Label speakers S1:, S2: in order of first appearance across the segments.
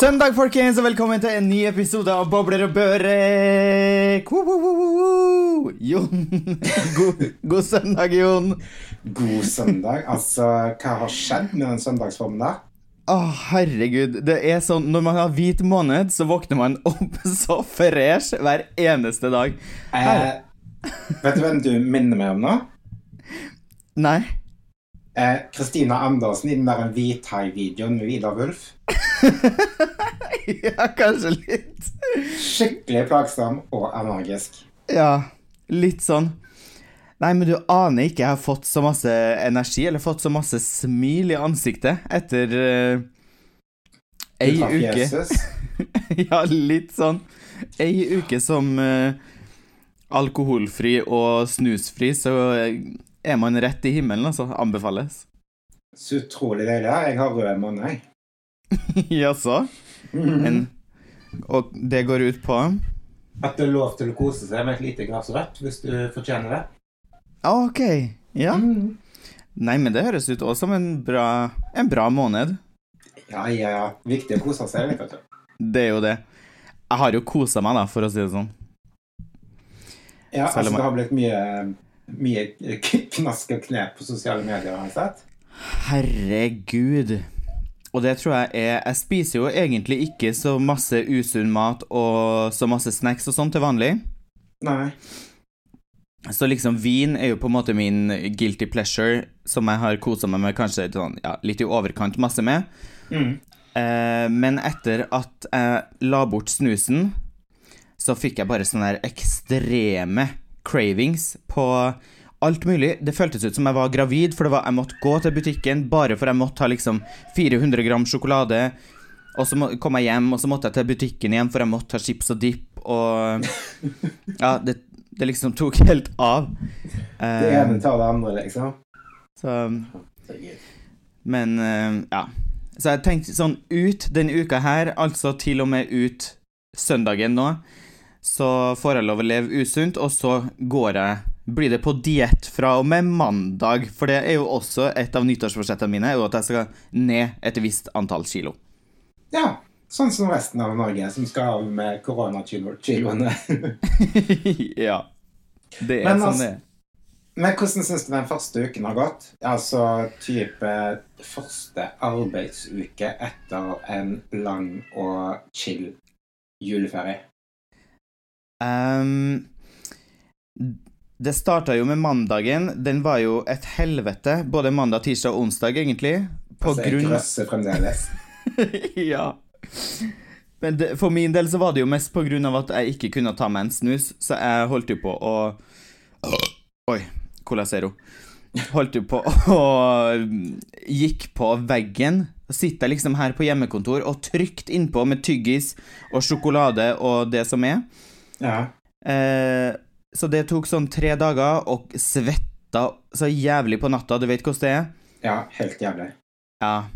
S1: Søndag, folkens, og velkommen til en ny episode av Bobler og børek. Jon. God, god søndag, Jon.
S2: God søndag. Altså, hva har skjedd med den søndagsformen der?
S1: Å, herregud. Det er sånn, Når man har hvit måned, så våkner man opp så fresh hver eneste dag.
S2: Eh, vet du hvem du minner meg om nå?
S1: Nei?
S2: Eh, Kristina Andersen i den der hvithai-videoen med Vidar Wulf.
S1: ja, kanskje litt.
S2: Skikkelig plagsom og energisk.
S1: Ja, litt sånn. Nei, men du aner ikke. Jeg har fått så masse energi, eller fått så masse smil i ansiktet etter uh, ei uke. Ja, litt sånn. Ei uke som uh, alkoholfri og snusfri, så er man rett i himmelen, altså. Anbefales.
S2: Så utrolig deilig. Jeg har rød måned, jeg.
S1: Jaså? En- Og det går ut på
S2: At det er lov til å kose seg med et lite glass rødt hvis du fortjener det.
S1: OK. Ja.
S2: Mm.
S1: Nei, men det høres ut også som en bra, en bra måned.
S2: Ja, ja, ja. Viktig å kose seg vet du.
S1: Det er jo det. Jeg har jo kosa meg, da, for å si det sånn.
S2: Ja, altså det har blitt mye, mye knask og knep på sosiale medier, har jeg sett.
S1: Herregud. Og det tror jeg er Jeg spiser jo egentlig ikke så masse usunn mat og så masse snacks og sånn til vanlig.
S2: Nei.
S1: Så liksom vin er jo på en måte min guilty pleasure, som jeg har kosa meg med kanskje sånn, ja, litt i overkant masse med.
S2: Mm.
S1: Eh, men etter at jeg la bort snusen, så fikk jeg bare sånne der ekstreme cravings på alt mulig. Det føltes ut som jeg var gravid, for det var, jeg måtte gå til butikken bare for jeg måtte ha liksom 400 gram sjokolade. Og så må, kom jeg hjem, og så måtte jeg til butikken igjen, for jeg måtte ha chips og dip. Og ja, det, det liksom tok helt av.
S2: Det
S1: Eh,
S2: ene tar det andre, liksom.
S1: så men eh, ja. Så jeg tenkte sånn ut denne uka her, altså til og med ut søndagen nå, så får jeg lov å leve usunt, og så går jeg blir det på diett fra og med mandag, for det er jo også et av nyttårsforsettene mine, er jo at jeg skal ned et visst antall kilo.
S2: Ja, sånn som resten av Norge, som skal av med koronakiloene.
S1: ja. Det er
S2: Men
S1: sånn
S2: altså-
S1: det er.
S2: Men hvordan syns du den første uken har gått? Altså type første arbeidsuke etter en lang og chill juleferie.
S1: Ehm, det starta jo med mandagen. Den var jo et helvete, både mandag, tirsdag og onsdag, egentlig. På
S2: altså, grunn
S1: grunn
S2: grøsser fremdeles.
S1: Ja. Men det, for min del så var det jo mest på grunn av at jeg ikke kunne ta meg en snus, så jeg holdt jo på å Oi, Cola Zero. Holdt jo på å Gikk på veggen. Sitter liksom her på hjemmekontor og trygt innpå med tyggis og sjokolade og det som er.
S2: Ja.
S1: Eh, så det tok sånn tre dager, og svetta så jævlig på natta. Du vet hvordan det er?
S2: ja, helt jævlig.
S1: Ja.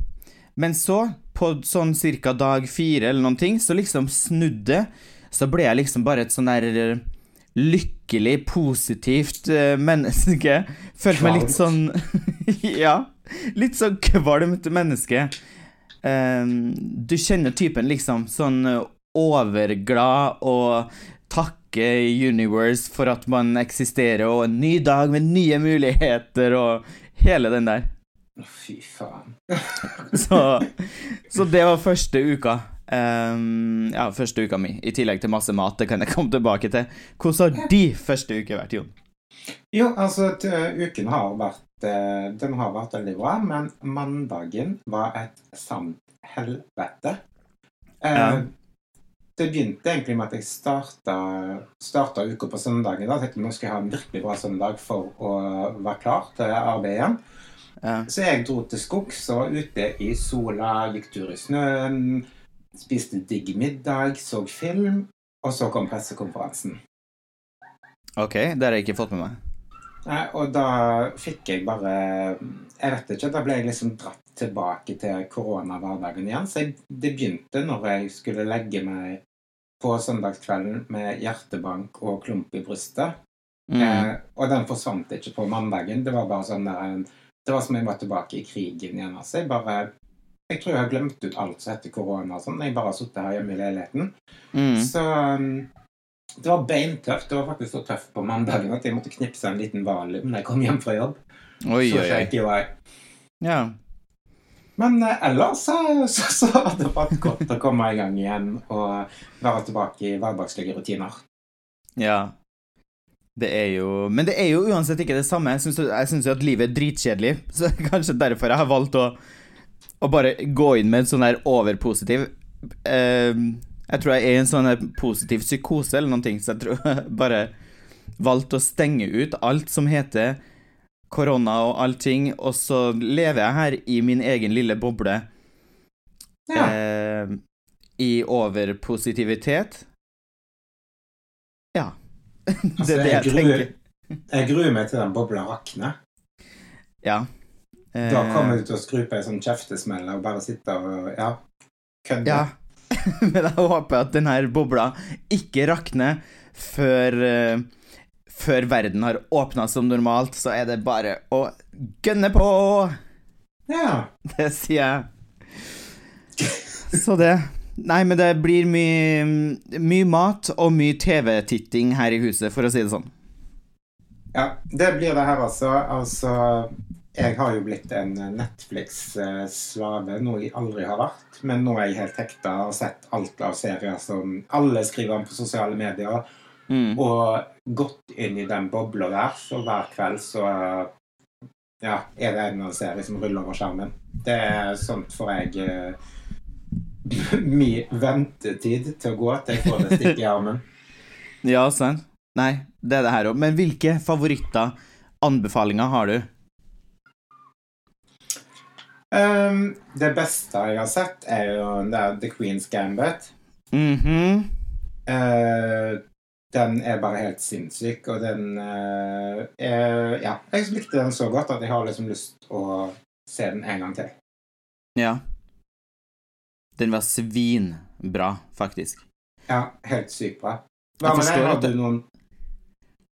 S1: Men så, på sånn cirka dag fire eller noen ting, så liksom snudde. Så ble jeg liksom bare et sånn der eh, lykkelig, positivt eh, menneske. Følte meg litt sånn Ja. Litt sånn kvalmt menneske. Um, du kjenner typen liksom sånn overglad og takke Universe for at man eksisterer, og en ny dag med nye muligheter og hele den der.
S2: Fy faen.
S1: Så, så det var første uka. Um, ja, første uka mi, i tillegg til masse mat. Det kan jeg komme tilbake til. Hvordan har de første uker vært, Jon?
S2: Jo, altså, uken har vært eh, Den har vært veldig bra, men mandagen var et sant helvete. Eh,
S1: Ja.
S2: Det begynte egentlig med at jeg starta, starta uka på søndagen. Da. Jeg tenkte nå skal jeg ha en virkelig bra søndag for å være klar til arbeid igjen.
S1: Ja.
S2: Så jeg dro til skogs og var ute i sola, gikk tur i snøen, spiste digg middag, så film, og så kom pressekonferansen.
S1: Ok, det har jeg ikke fått med meg.
S2: Nei, og da fikk jeg bare Jeg vet ikke, da ble jeg liksom dratt tilbake til koronahverdagen igjen. Så jeg, det begynte når jeg skulle legge meg på søndagskvelden med hjertebank og klump i brystet.
S1: Mm.
S2: Eh, og den forsvant ikke på mandagen. Det var bare sånn der Det var som jeg var tilbake i krigen igjen. Altså. Jeg bare Jeg tror jeg har glemt ut alt som heter korona og sånn. Jeg bare har sittet her hjemme i leiligheten.
S1: Mm.
S2: Så um, det var beintøft. Det var faktisk så tøft på mandagen at jeg måtte knipse en liten valium når jeg kom hjem fra jobb.
S1: Oi,
S2: så shaky var jeg.
S1: Ja.
S2: Men eh, ellers så, så, så har det vært godt å komme i gang igjen og være tilbake i hverdagslige rutiner.
S1: ja. Det er jo Men det er jo uansett ikke det samme. Jeg syns, jo at livet er dritkjedelig, så kanskje derfor jeg har valgt å, å bare gå inn med en sånn her overpositiv eh, Jeg tror jeg er i en sånn positiv psykose eller noen ting, så jeg tror jeg bare valgte å stenge ut alt som heter korona og allting, og så lever jeg her i min egen lille boble
S2: Ja.
S1: eh, i overpositivitet. Ja. det
S2: Altså,
S1: er det jeg
S2: jeg
S1: tenker.
S2: Jeg gruer meg til den bobla rakner.
S1: Ja. Eh,
S2: Da kommer du til å skru på en sånn kjeftesmell og bare sitte og ja, kødde.
S1: Ja. Men jeg håper at denne bobla ikke rakner før eh, Før verden har åpna som normalt, så er det bare å gønne på!
S2: Ja.
S1: Det sier jeg. Så det. Nei, men det blir mye Mye mat og mye TV-titting her i huset, for å si det sånn.
S2: ja. Det blir det her, altså. Altså Jeg har jo blitt en Netflix-slave, noe jeg aldri har vært. Men nå er jeg helt hekta og har sett alt av serier som alle skriver om på sosiale medier.
S1: Mm.
S2: Og gått inn i den bobla der, så hver kveld så ja, er det en av serie som ruller over skjermen. Det er sånt får jeg uh, Mye ventetid til å gå til jeg får det stikk i armen.
S1: Ja, sant. Nei, det er det her òg. Men hvilke favoritter, anbefalinger, har du?
S2: Um, det beste jeg har sett, er jo er The Queen's Gambit.
S1: Mm
S2: -hmm. uh, den er bare helt sinnssyk, og den uh, er Ja, jeg likte den så godt at jeg har liksom lyst å se den en gang til.
S1: Ja. Den var svinbra, faktisk.
S2: Ja, helt sykt bra. Hva med deg? Har du noen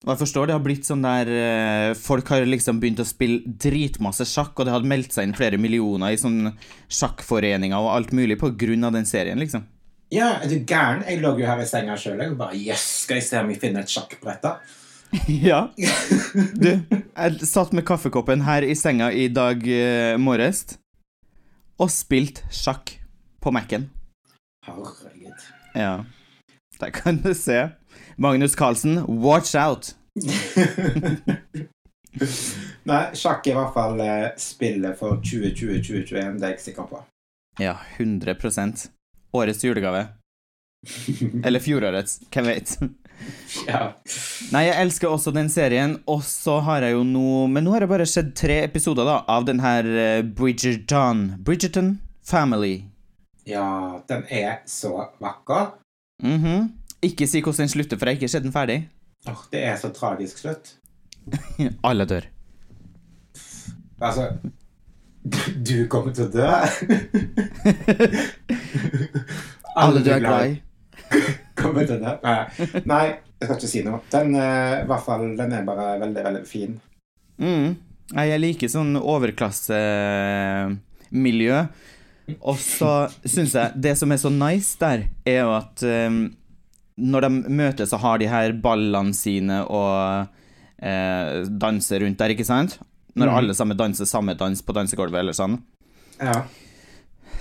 S1: Og jeg forstår det har blitt sånn der eh, Folk har liksom begynt å spille dritmasse sjakk, og det hadde meldt seg inn flere millioner i sånn sjakkforeninger og alt mulig på grunn av den serien, liksom.
S2: Ja, er du gæren? Jeg lå jo her i senga sjøl og bare Yes, skal jeg se om jeg finner et sjakkbrett, da?
S1: Ja. Du, jeg satt med kaffekoppen her i senga i dag eh, morges og spilt sjakk på Mac-en.
S2: Herregud.
S1: Ja. Der kan du se. Magnus Carlsen, watch out!
S2: Nei, sjakk er i hvert fall eh, spillet for 2020-2021, det er jeg sikker på.
S1: Ja, 100% Årets julegave. Eller fjorårets, hvem vet.
S2: ja.
S1: Nei, jeg elsker også den serien, og så har jeg jo nå Men nå har det bare sett tre episoder da av den her eh, Bridgerton Bridgerton Family.
S2: ja, den er så vakker.
S1: Mhm. Ikke si hvordan den slutter, for jeg har ikke sett den ferdig.
S2: Åh, det er så tragisk slutt.
S1: Alle dør.
S2: Altså Du kommer til å dø.
S1: Alle du er glad i.
S2: Kommer til å dø. Nei, Nei, jeg skal ikke si noe. Den, uh, hvert fall, den er bare veldig, veldig fin.
S1: Mm. Jeg liker sånn overklassemiljø. Og så syns jeg det som er så nice der, er jo at um, når de møtes, så har de her ballene sine og eh, danser rundt der, ikke sant? Når
S2: mm.
S1: alle sammen danser samme dans på dansegulvet eller sånn.
S2: Ja.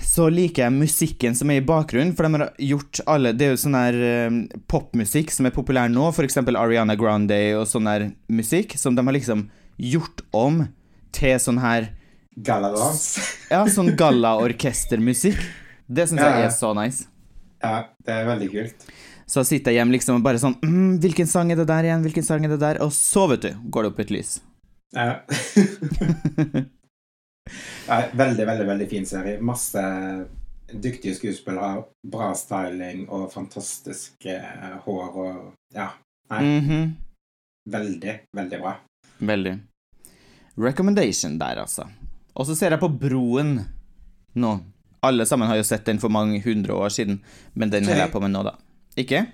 S1: Så liker jeg musikken som er i bakgrunnen, for de har gjort alle Det er jo sånn her eh, popmusikk som er populær nå, eksempel Ariana Grande og sånn her musikk, som de har liksom gjort om til sånn her
S2: Galladans.
S1: Ja, sånn gallaorkestermusikk. Det syns
S2: Ja,
S1: jeg er så nice.
S2: Ja, det er veldig kult.
S1: Så sitter jeg hjemme liksom og bare sånn mm, Hvilken sang er det der igjen? Hvilken sang er det der? Og så, vet du, går det opp et lys.
S2: Ja. ja, veldig, veldig, veldig fin serie. Masse dyktige skuespillere, bra styling og fantastisk eh, hår og Ja. Nei,
S1: Mhm.
S2: veldig, veldig bra.
S1: Veldig. Recommendation der, altså. Og så ser jeg på Broen nå. Alle sammen har jo sett den for mange hundre år siden, men den holder jeg på med nå, da. Ikke?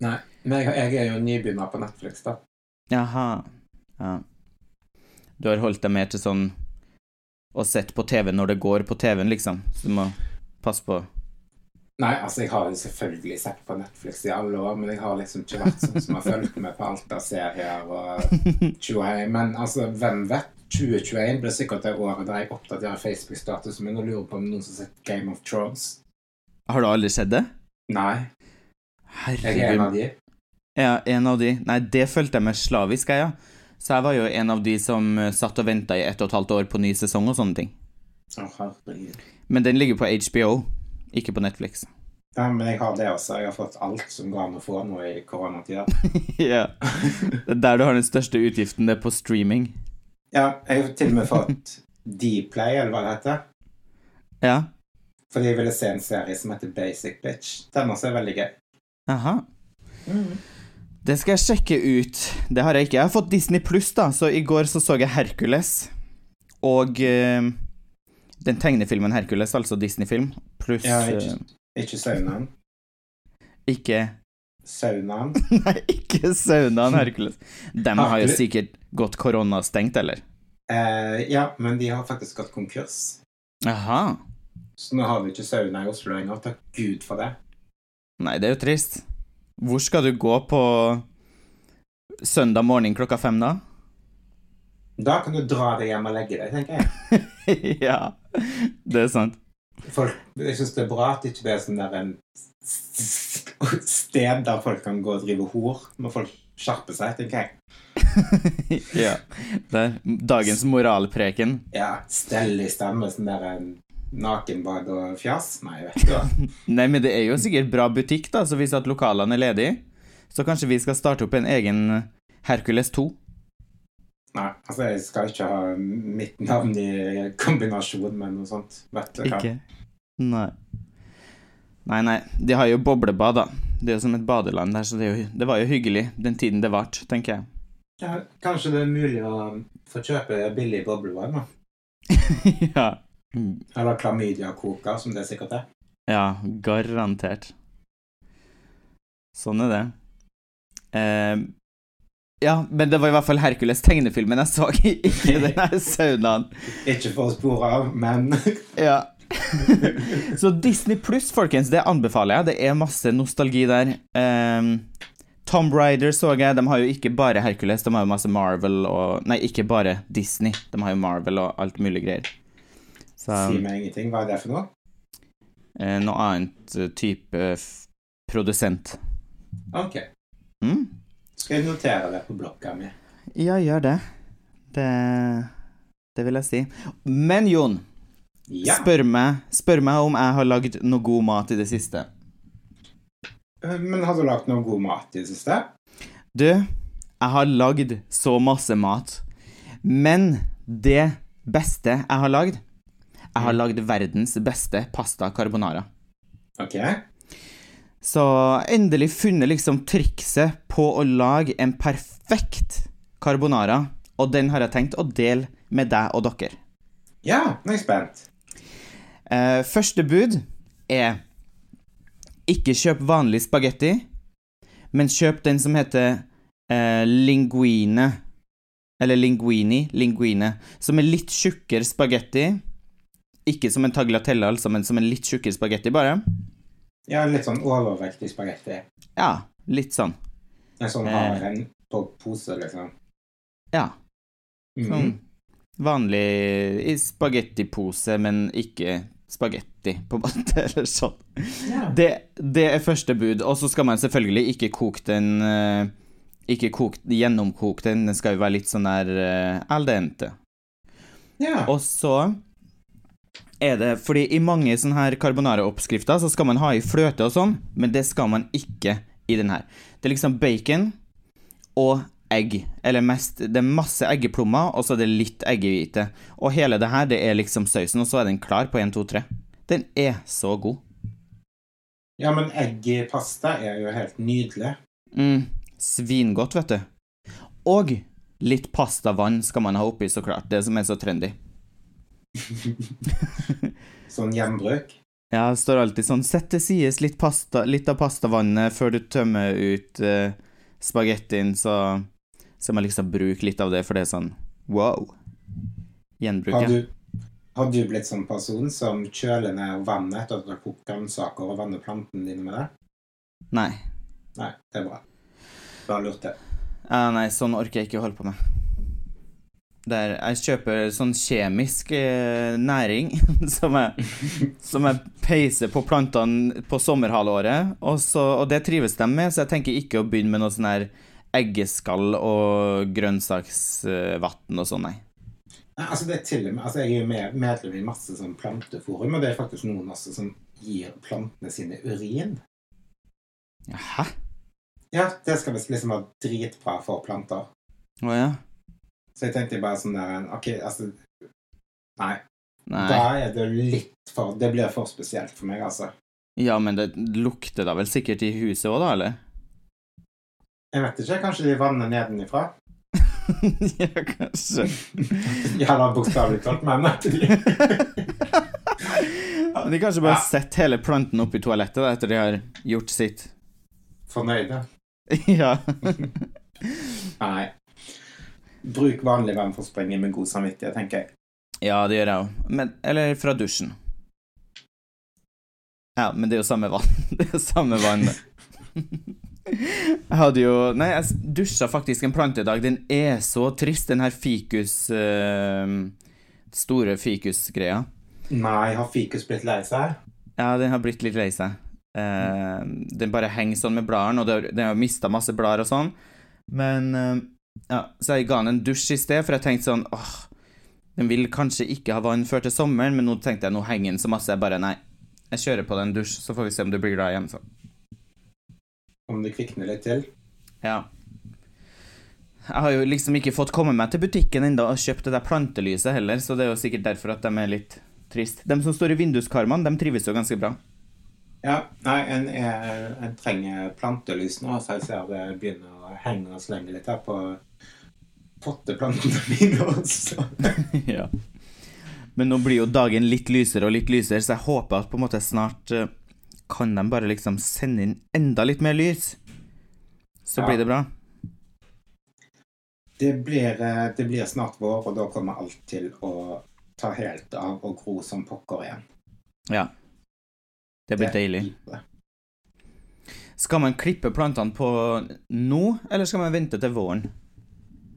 S2: Nei, men jeg, jeg er jo nybegynner på Netflix, da.
S1: Jaha. Ja. Du har holdt deg mer til sånn og sett på TV når det går på TV-en, liksom. Så du må passe på.
S2: Nei, altså jeg har jo selvfølgelig sett på Netflix i alle år, men jeg har liksom ikke vært sånn som har fulgt med på alt av serier og tjohei. Men altså, hvem vet? 2021 blir sikkert det året der jeg oppdaterer Facebook-statusen min og lurer på om noen som har sett Game of Thrones.
S1: Har du aldri sett det?
S2: Nei, jeg er en av de.
S1: Ja, en av de. Nei, det følte jeg meg slavisk, jeg, ja. Så jeg var jo en av de som eh, satt og venta i ett og et halvt år på ny sesong og sånne ting.
S2: Herregud.
S1: Men den ligger på HBO, ikke på Netflix.
S2: Ja, men jeg har det også. Jeg har fått alt som går an å få nå i koronatida.
S1: ja. Det er der du har den største utgiften, det er på streaming.
S2: Ja, jeg har til og med fått Dplay, eller hva det heter.
S1: Ja.
S2: Fordi jeg ville se en serie som heter Basic Bitch. Den også er veldig gøy.
S1: Aha. Det skal jeg sjekke ut. Det har jeg ikke. Jeg har fått Disney pluss, da, så i går så, så jeg Hercules. Og uh, den tegnefilmen Hercules, altså Disney-film, pluss
S2: Ja,
S1: eh,
S2: ikke, ikke saunaen.
S1: ikke
S2: Saunaen.
S1: Nei, ikke saunaen Hercules. De har jo sikkert gått koronastengt, eller?
S2: Uh, ja, men de har faktisk gått konkurs.
S1: Aha.
S2: Så nå har vi ikke sauna i Oslo lenger. Takk Gud for det.
S1: Nei, det er jo trist. Hvor skal du gå på søndag morgen klokka fem, da?
S2: Da kan du dra deg hjem og legge deg, tenker jeg.
S1: ja, det er sant.
S2: Folk, jeg syns det er bra at det ikke er sånn der en sted der folk kan gå og drive hor. Må folk skjerpe seg, tenker jeg.
S1: ja. Det er dagens moralpreken.
S2: Ja, Stell i stemme, sånn der en nakenbad og fjas. Nei, vet du hva.
S1: Nei, men det er jo sikkert bra butikk, da, så hvis at lokalene er ledige, så kanskje vi skal starte opp en egen Hercules 2.
S2: Nei, altså jeg skal ikke ha mitt navn i kombinasjon med noe sånt. Vet du hva.
S1: Ikke? Nei. Nei, nei. De har jo boblebad, da. Det er jo som et badeland der, så det, jo, det var jo hyggelig den tiden det varte, tenker jeg.
S2: Ja, kanskje det er mulig å få kjøpe billig boblevann, da.
S1: ja. Mm.
S2: Eller klamydia-koker, som det sikkert er.
S1: Ja, garantert. Sånn er det. Eh, ja, men det var i hvert fall Hercules tegnefilmen jeg så, ikke den her saunaen.
S2: Ikke for å spore av, men
S1: Ja. så Disney pluss, folkens, det anbefaler jeg. Det er masse nostalgi der. Um, Tom Ryder så jeg. De har jo ikke bare Hercules, de har jo masse Marvel og Nei, ikke bare Disney. De har jo Marvel og alt mulig greier. Så
S2: si meg ingenting. Hva er det for noe?
S1: eh, noe annet eh, type produsent.
S2: Ok.
S1: Mm?
S2: Skal jeg notere det på blokka mi?
S1: Ja, gjør det. Det Det vil jeg si. Men Jon,
S2: Ja.
S1: spør, meg, spør meg om jeg har lagd noe god mat i det siste.
S2: Eh, Men har du lagd noe god mat i det siste?
S1: Du, jeg har lagd så masse mat. Men det beste jeg har lagd Jeg har lagd verdens beste pasta carbonara.
S2: Ok.
S1: Så endelig funnet liksom trikset på å lage en perfekt carbonara. Og den har jeg tenkt å dele med deg og dere.
S2: Ja, nå er jeg spent.
S1: Uh, første bud er ikke kjøp vanlig spagetti, men kjøp den som heter uh, linguine. Eller linguini, linguine, som er litt tjukkere spagetti. Ikke som en tagliatelle, altså, men som en litt tjukkere spagetti, bare.
S2: Ja, litt sånn overvektig spagetti.
S1: Ja, litt sånn.
S2: En sånn
S1: Eh.
S2: har en på pose, liksom.
S1: Ja,
S2: Mhm.
S1: sånn vanlig i spagettipose, men ikke spagetti, på en eller sånn.
S2: Ja.
S1: Det, det er første bud, og så skal man selvfølgelig ikke koke den eh, Ikke koke, gjennomkoke den, den skal jo være litt sånn der eh, al dente.
S2: ja.
S1: Og så er det Fordi i mange sånne her carbonara-oppskrifter så skal man ha i fløte og sånn, men det skal man ikke i den her. Det er liksom bacon og egg, eller mest Det er masse eggeplommer, og så er det litt eggehvite. Og hele det her, det er liksom sausen, og så er den klar på 1, 2, 3. Den er så god.
S2: ja, men egg i pasta er jo helt nydelig.
S1: Mm, svingodt, vet du. Og litt pastavann skal man ha oppi, så klart. Det som er så trendy.
S2: Sånn gjenbruk.
S1: Ja, det står alltid sånn Sett til sides litt, pasta, litt av pastavannet før du tømmer ut eh, spagettien, så skal man liksom bruke litt av det, for det er sånn wow. Gjenbruk,
S2: Har
S1: ja.
S2: du, Har du blitt sånn person som kjøler ned vannet etter at du har kokt grønnsaker og vanner plantene dine med det?
S1: Nei.
S2: Nei, det er bra. Bare lurte.
S1: Ja, nei, sånn orker jeg ikke å holde på med. Der jeg kjøper sånn kjemisk eh, næring som jeg, som jeg peiser på plantene på sommerhalvåret, og, så, og det trives de med, så jeg tenker ikke å begynne med noe sånn her eggeskall og grønnsaksvann og sånn, nei.
S2: Altså det er til og med, altså Jeg er jo medlem i masse sånn planteforum, og det er faktisk noen også som gir plantene sine urin.
S1: Hæ?
S2: Ja, det skal visst liksom være dritbra for planter.
S1: Å ja?
S2: Så jeg tenkte bare sånn der OK, altså Nei.
S1: Nei.
S2: Da er det litt for Det blir for spesielt for meg, altså.
S1: Ja, men det lukter da vel sikkert i huset òg, da, eller?
S2: Jeg vet ikke, kanskje de vanner nedenifra?
S1: ja, kanskje.
S2: Ja, da bokstavelig talt, men de
S1: kanskje bare
S2: Ja.
S1: setter hele planten oppi toalettet da, etter de har gjort sitt.
S2: fornøyde.
S1: ja.
S2: Nei. Bruk vanlig vann for å springe med god samvittighet, tenker jeg.
S1: ja, det gjør jeg òg. Eller fra dusjen. Ja, men det er jo samme vann. Det er jo samme vann. Jeg hadde jo Nei, jeg dusja faktisk en plante i dag. Den er så trist, den her fikus eh, Store fikusgreia.
S2: Nei, har fikus blitt lei seg?
S1: Ja, den har blitt litt lei seg. Uh, den bare henger sånn med bladene, og den har mista masse blader og sånn. Men eh, ja, så jeg ga den en dusj i sted, for jeg tenkte sånn åh, Den vil kanskje ikke ha vann før til sommeren, men nå tenkte jeg nå henger den så masse. Jeg bare nei, jeg kjører på den dusj, så får vi se om du blir glad igjen. Så.
S2: Om det kvikner litt til?
S1: Ja. Jeg har jo liksom ikke fått komme meg til butikken ennå og kjøpt det der plantelyset heller, så det er jo sikkert derfor at de er litt trist. De som står i vinduskarmene, de trives jo ganske bra.
S2: Ja, nei, en, er, en trenger plantelys nå, så jeg ser det begynner å henge og slenge litt her på potteplantene mine også.
S1: ja. Men nå blir jo dagen litt lysere og litt lysere, så jeg håper at på en måte snart eh, kan de bare liksom sende inn enda litt mer lys. Så
S2: Ja.
S1: blir det bra.
S2: Det blir, eh, det blir snart vår, og da kommer alt til å ta helt av og gro som pokker igjen.
S1: Ja. Det blir deilig. Skal man klippe plantene på nå, eller skal man vente til våren?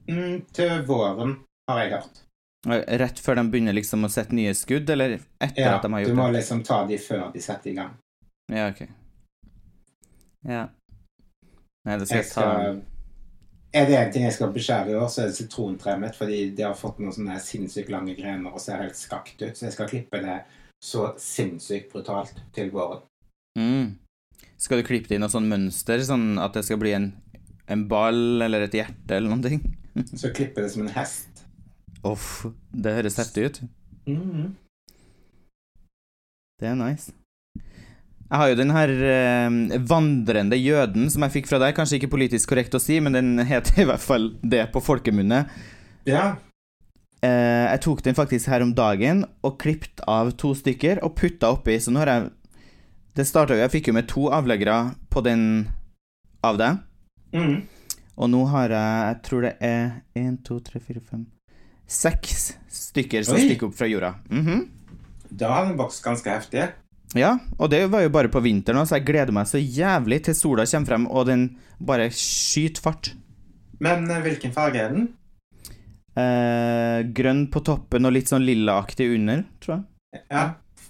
S2: Mm, til våren, har jeg hørt.
S1: Eh, Rett før de begynner liksom å sette nye skudd, eller etter
S2: Ja,
S1: at de har gjort det?
S2: Ja, du må
S1: det?
S2: liksom ta de før de setter i gang.
S1: Ja, ok. Ja. Nei, det skal
S2: Jeg
S1: jeg ta
S2: skal, er det en ting jeg skal beskjære i år, så er det sitrontreet mitt, fordi det har fått noen sånne sinnssykt lange grener og ser helt skakt ut, så jeg skal klippe det så sinnssykt brutalt til våren.
S1: mm. Skal du klippe det inn noe sånn mønster, sånn at det skal bli en, en ball eller et hjerte eller noen ting?
S2: Så klippe det som en hest.
S1: Uff, det høres heftig ut.
S2: Mm.
S1: Det er nice. Jeg har jo den her eh, vandrende jøden som jeg fikk fra deg. Kanskje ikke politisk korrekt å si, men den heter i hvert fall det på folkemunne.
S2: Ja,
S1: Eh, jeg tok den faktisk her om dagen og klippet av to stykker og putta oppi. Så nå har jeg Det starta jo Jeg fikk jo med to avleggere på den av deg.
S2: Mm.
S1: Og nå har jeg Jeg tror det er én, to, tre, fire, fem Seks stykker som
S2: Oi.
S1: stikker opp fra jorda. Mhm.
S2: da har den vokst ganske heftig.
S1: Ja, og det var jo bare på vinteren, så jeg gleder meg så jævlig til sola kommer frem, og den bare skyter fart.
S2: Men eh, hvilken farge er den?
S1: Eh, grønn på toppen og litt sånn lillaaktig under, tror jeg.
S2: Ja,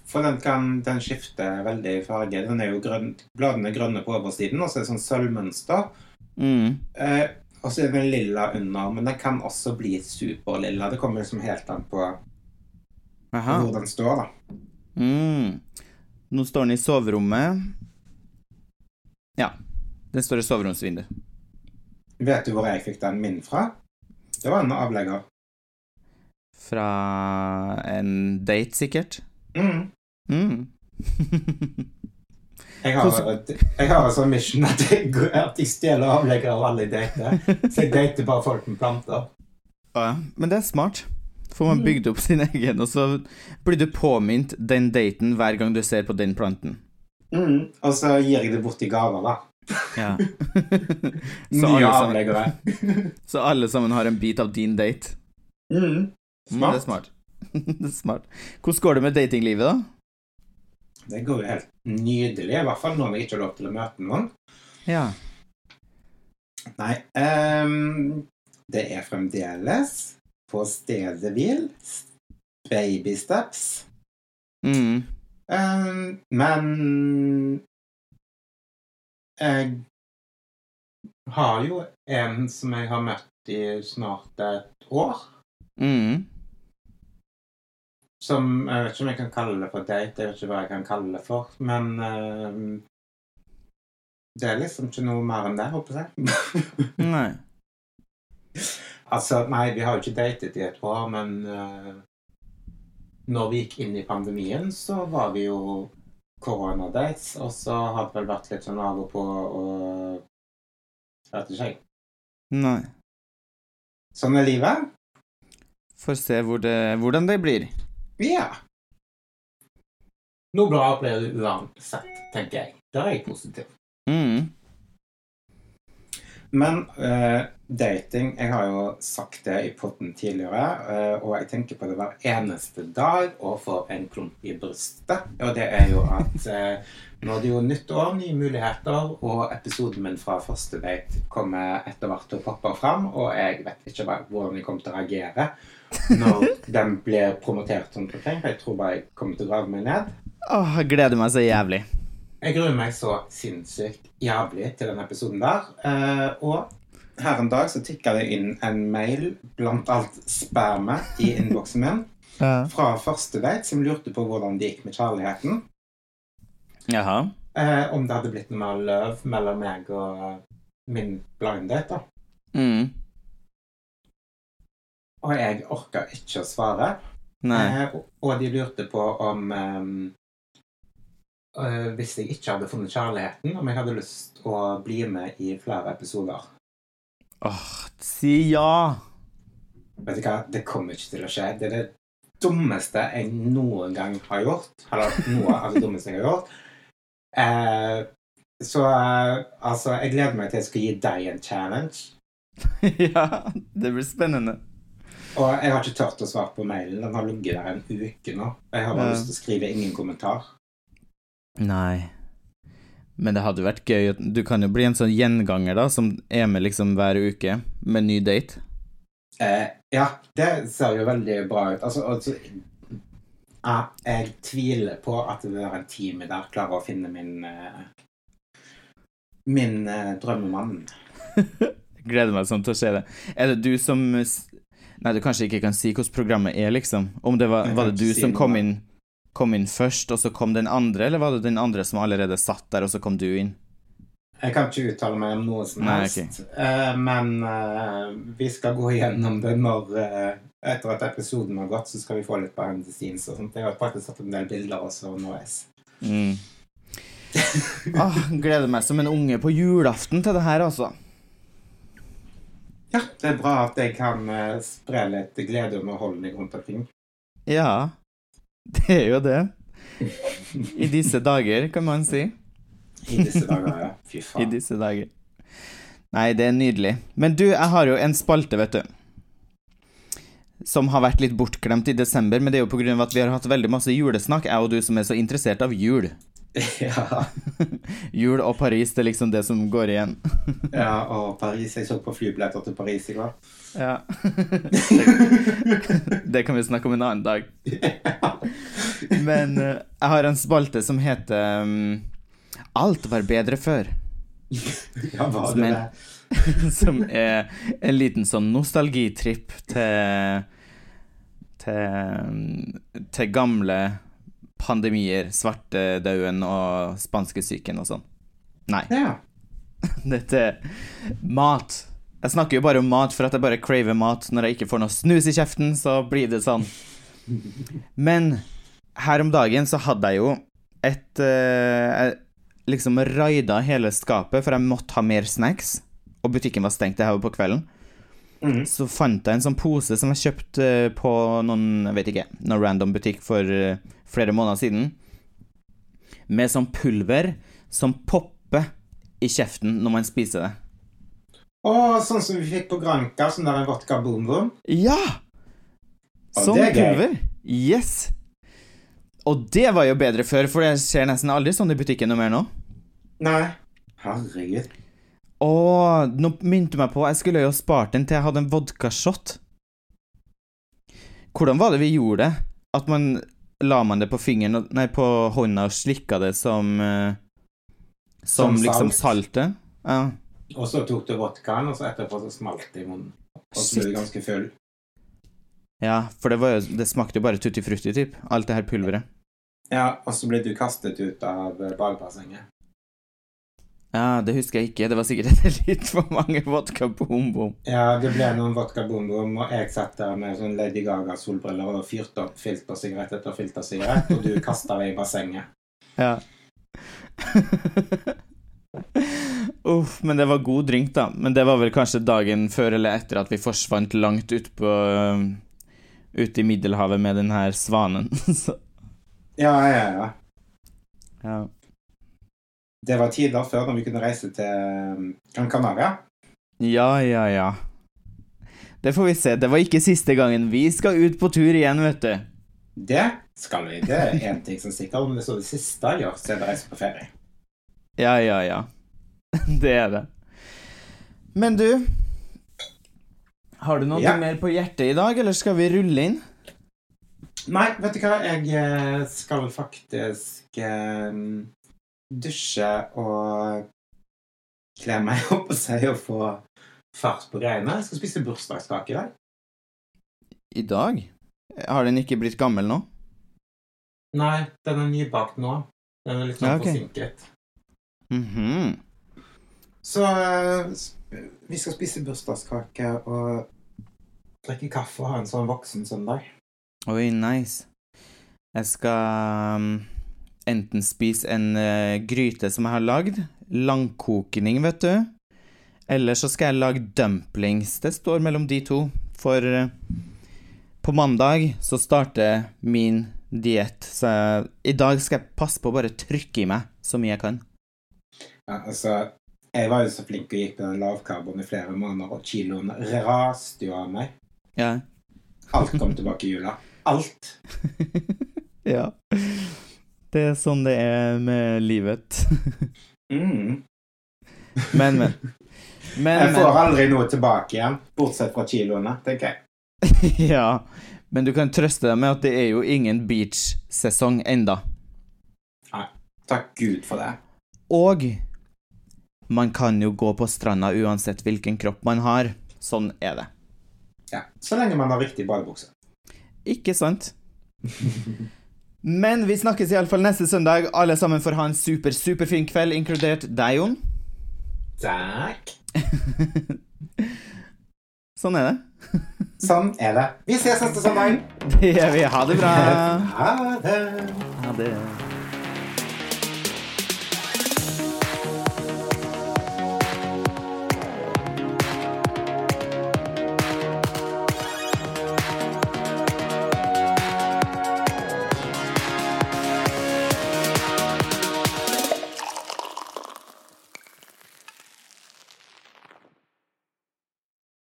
S2: for den kan den skifte veldig farge. Den er jo grønn, bladene er grønne på oversiden, og så er det sånn sølvmønster.
S1: Mm.
S2: Eh, og så er den lilla under, men den kan også bli superlilla. Det kommer liksom helt an på
S1: Aha.
S2: hvor den står, da.
S1: Mm. Nå står den i soverommet. Ja. Den står i soveromsvinduet.
S2: Vet du hvor jeg fikk den min fra? Det var en avlegger.
S1: Fra en date, sikkert.
S2: Mm.
S1: Mm.
S2: Jeg har, jeg har en sånn mission at jeg, at jeg stjeler avleggere av alle jeg dater. Så jeg dater bare folk med planter.
S1: Ja, men det er smart. Får man
S2: Mm.
S1: bygd opp sin egen, og så blir du påminnet den daten hver gang du ser på den planten.
S2: Mm. Og så gir jeg det bort i gaver, da.
S1: Ja. så, alle
S2: avleggere.
S1: så alle sammen har en bit av din date.
S2: Mm.
S1: Mm, det er
S2: Smart.
S1: smart. det er smart. Hvordan går det med datinglivet, da?
S2: Det går jo helt nydelig, i hvert fall når vi ikke har lov til å møte noen.
S1: Ja.
S2: Nei, um, det er fremdeles på stedet hvil. Baby steps.
S1: Mm.
S2: Um, men jeg har jo en som jeg har møtt i snart et år.
S1: Mm.
S2: Som Jeg vet ikke om jeg kan kalle det for date, jeg vet ikke hva jeg kan kalle det for. Men uh, det er liksom ikke noe mer enn det, håper jeg.
S1: Nei.
S2: altså, nei, vi har jo ikke datet i et år, men uh, når vi gikk inn i pandemien, så var vi jo koronadates, og så har det vel vært litt sånn av og på og vet ikke, jeg.
S1: Nei.
S2: Sånn er livet.
S1: Får se hvor det, hvordan det blir.
S2: Ja. Noe bra blir du uansett, tenker jeg. Der er jeg positiv.
S1: Mm.
S2: Men uh, dating Jeg har jo sagt det i potten tidligere, uh, og jeg tenker på det hver eneste dag og får en klump i brystet. Og det er jo at uh, nå er det jo nytt år, nye muligheter, og episoden min fra første date kommer etter hvert til å poppe fram, og jeg vet ikke bare hvordan jeg kommer til å reagere når den blir promotert rundt omkring. for Jeg tror bare jeg kommer til å grave meg ned.
S1: Åh, jeg gleder meg så jævlig.
S2: Jeg gruer meg så sinnssykt jævlig til den episoden der. Eh, og her en dag så tikka det inn en mail blant alt spammet i innboksen min
S1: Ja.
S2: fra første date som lurte på hvordan det gikk med kjærligheten.
S1: Jaha.
S2: Eh, om det hadde blitt noe mer løv mellom meg og min blind date. da.
S1: Mm.
S2: Og jeg orka ikke å svare.
S1: Nei.
S2: Eh, og- de lurte på om eh, Hvis jeg ikke hadde funnet kjærligheten, om jeg hadde lyst å bli med i flere episoder.
S1: Åh, si ja.
S2: Vet du hva, det kommer ikke til å skje. Det er det dummeste jeg noen gang har gjort. Eller noe av det dummeste jeg har gjort. Eh, så eh, altså, jeg gleder meg til jeg skal gi deg en challenge.
S1: ja, det blir spennende.
S2: Og jeg har ikke tørt å svare på mailen. Den har ligget der en uke nå. Jeg har bare
S1: Ja.
S2: lyst til å skrive ingen kommentar.
S1: Nei. Men det hadde vært gøy Du kan jo bli en sånn gjenganger, da, som er med liksom hver uke med ny date.
S2: Eh, ja, det ser jo veldig bra ut. Altså, altså ja, Jeg tviler på at det vil være en time der klarer å finne min eh, Min eh, drømmemann.
S1: Gleder meg sånn til å se det. Er det du som Nei, du kanskje ikke kan si hvordan programmet er, liksom? Om det var, var det du som kom inn, kom inn først, og så kom den andre, eller var det den andre som allerede satt der, og så kom du inn?
S2: Jeg kan ikke uttale meg om noe som
S1: Nei,
S2: helst, eh, men uh, vi skal gå igjennom det når uh, Etter at episoden har gått, så skal vi få litt behind the scenes og sånt. Jeg har faktisk tatt en del bilder også underveis.
S1: Mm. ah, gleder meg som en unge på julaften til det her, altså.
S2: Ja, det er bra at jeg kan spre litt glede og underholdning rundt omkring.
S1: Ja, det er jo det. I disse dager, kan man si.
S2: I disse dager, ja. Fy faen.
S1: I disse dager. Nei, det er nydelig. Men du, jeg har jo en spalte, vet du. Som har vært litt bortglemt i desember, men det er jo av at vi har hatt veldig masse julesnakk, jeg og du som er så interessert av jul.
S2: Ja,
S1: Jul og Paris, det er liksom det som går igjen.
S2: ja, og Paris. Jeg så på flybilletter til Paris i går.
S1: Ja. det, kan vi snakke om en annen dag. Men eh, jeg har en spalte som heter um, Alt var bedre før.
S2: Ja, var
S1: Som
S2: det
S1: en-
S2: det?
S1: som er en liten sånn nostalgitripp til til, til gamle pandemier, svartedauden og spanskesyken og sånn. Nei,
S2: Ja.
S1: dette mat. Jeg snakker jo bare om mat for at jeg bare craver mat. Når jeg ikke får noe snus i kjeften, så blir det sånn. Men her om dagen så hadde jeg jo et uh, Jeg liksom raida hele skapet, for jeg måtte ha mer snacks. Og butikken var stengt, det her var på kvelden.
S2: Mm.
S1: Så fant jeg en sånn pose som jeg kjøpte eh, på noen, jeg vet ikke, noen random butikk for eh, flere måneder siden. Med sånn pulver som popper i kjeften når man spiser det.
S2: Å, sånn som vi fikk på Granca, sånn der vodka boom boom.
S1: Ja!
S2: Ja,
S1: Sånn
S2: det er gøy.
S1: pulver. Yes! Og det var jo bedre før, for det skjer nesten aldri sånn i butikken noe mer nå.
S2: Nei. Herregud.
S1: Å, nå minte du meg på Jeg skulle jo spart den til jeg hadde en vodkashot. Hvordan var det vi gjorde det? At man La man det på fingeren Nei, på hånda og slikka det som uh, Som,
S2: Som
S1: liksom
S2: salt.
S1: saltet? Ja.
S2: Og så tok du vodkaen, og så etterpå så smalt det i munnen. Og så ble du ganske full.
S1: ja, for det, var jo, det smakte jo bare tutti frutti, typ. Alt det her pulveret.
S2: Ja, og så ble du kastet ut av eh, badebassenget.
S1: Ja, det husker jeg ikke. Det var sikkert litt for mange vodka bom bom.
S2: Ja, det ble noen vodka bom bom, og jeg satt der med sånn Lady Gaga-solbriller og fyrte opp filtersigarett etter filtersigarett, og du kasta deg i bassenget.
S1: Ja. Uff, men det var god drink, da. Men det var vel kanskje dagen før eller etter at vi forsvant langt ut på um, Ute i Middelhavet med den her svanen. Så,
S2: Ja, ja, ja.
S1: ja.
S2: Det var tider før når vi kunne reise til um, Gran Canaria.
S1: ja, ja, ja. Det får vi se. Det var ikke siste gangen. Vi skal ut på tur igjen, vet du.
S2: Det skal vi. Det er én ting som er sikkert. Om det så det siste jeg gjør, så er det reise på ferie.
S1: Ja, ja, ja. Det er det. Men du Har du noe
S2: Ja.
S1: mer på hjertet i dag, eller skal vi rulle inn?
S2: Nei, vet du hva? Jeg eh, skal faktisk eh, dusje og kle meg opp og si og få fart på greiene. Jeg skal spise bursdagskake i dag.
S1: I dag? Har den ikke blitt gammel nå?
S2: Nei, den er nybakt nå. Den er litt sånn
S1: Ja, okay.
S2: forsinket.
S1: Mhm.
S2: Så eh, vi skal spise bursdagskake og drikke kaffe og ha en sånn voksen søndag.
S1: Oi, nice. Jeg skal um, enten spise en uh, gryte som jeg har lagd, langkokning, vet du, eller så skal jeg lage dumplings. Det står mellom de to, for uh, på mandag så starter min diett, så jeg, i dag skal jeg passe på å bare trykke i meg så mye jeg kan.
S2: Ja, altså, jeg var jo så flink og gikk på den lavkarboen i flere måneder, og kiloen raste jo av meg.
S1: Ja.
S2: Alt kom tilbake i jula. Alt.
S1: ja. Det er sånn det er med livet.
S2: Mm.
S1: Men, men. Men,
S2: Jeg får aldri noe tilbake igjen, bortsett fra kiloene, tenker jeg.
S1: Ja, men du kan trøste deg med at det er jo ingen beach-sesong enda. Nei.
S2: Takk Gud for det.
S1: Og man kan jo gå på stranda uansett hvilken kropp man har. Sånn er det.
S2: Ja. Så lenge man har riktig badebukse.
S1: Ikke sant? Men vi snakkes iallfall neste søndag. Alle sammen får ha en super, superfin kveld, inkludert deg, Jon.
S2: Takk.
S1: Sånn er det.
S2: Sånn er det. Vi ses neste søndag.
S1: Det gjør vi. Ha det bra.
S2: Ha det.
S1: Ha det.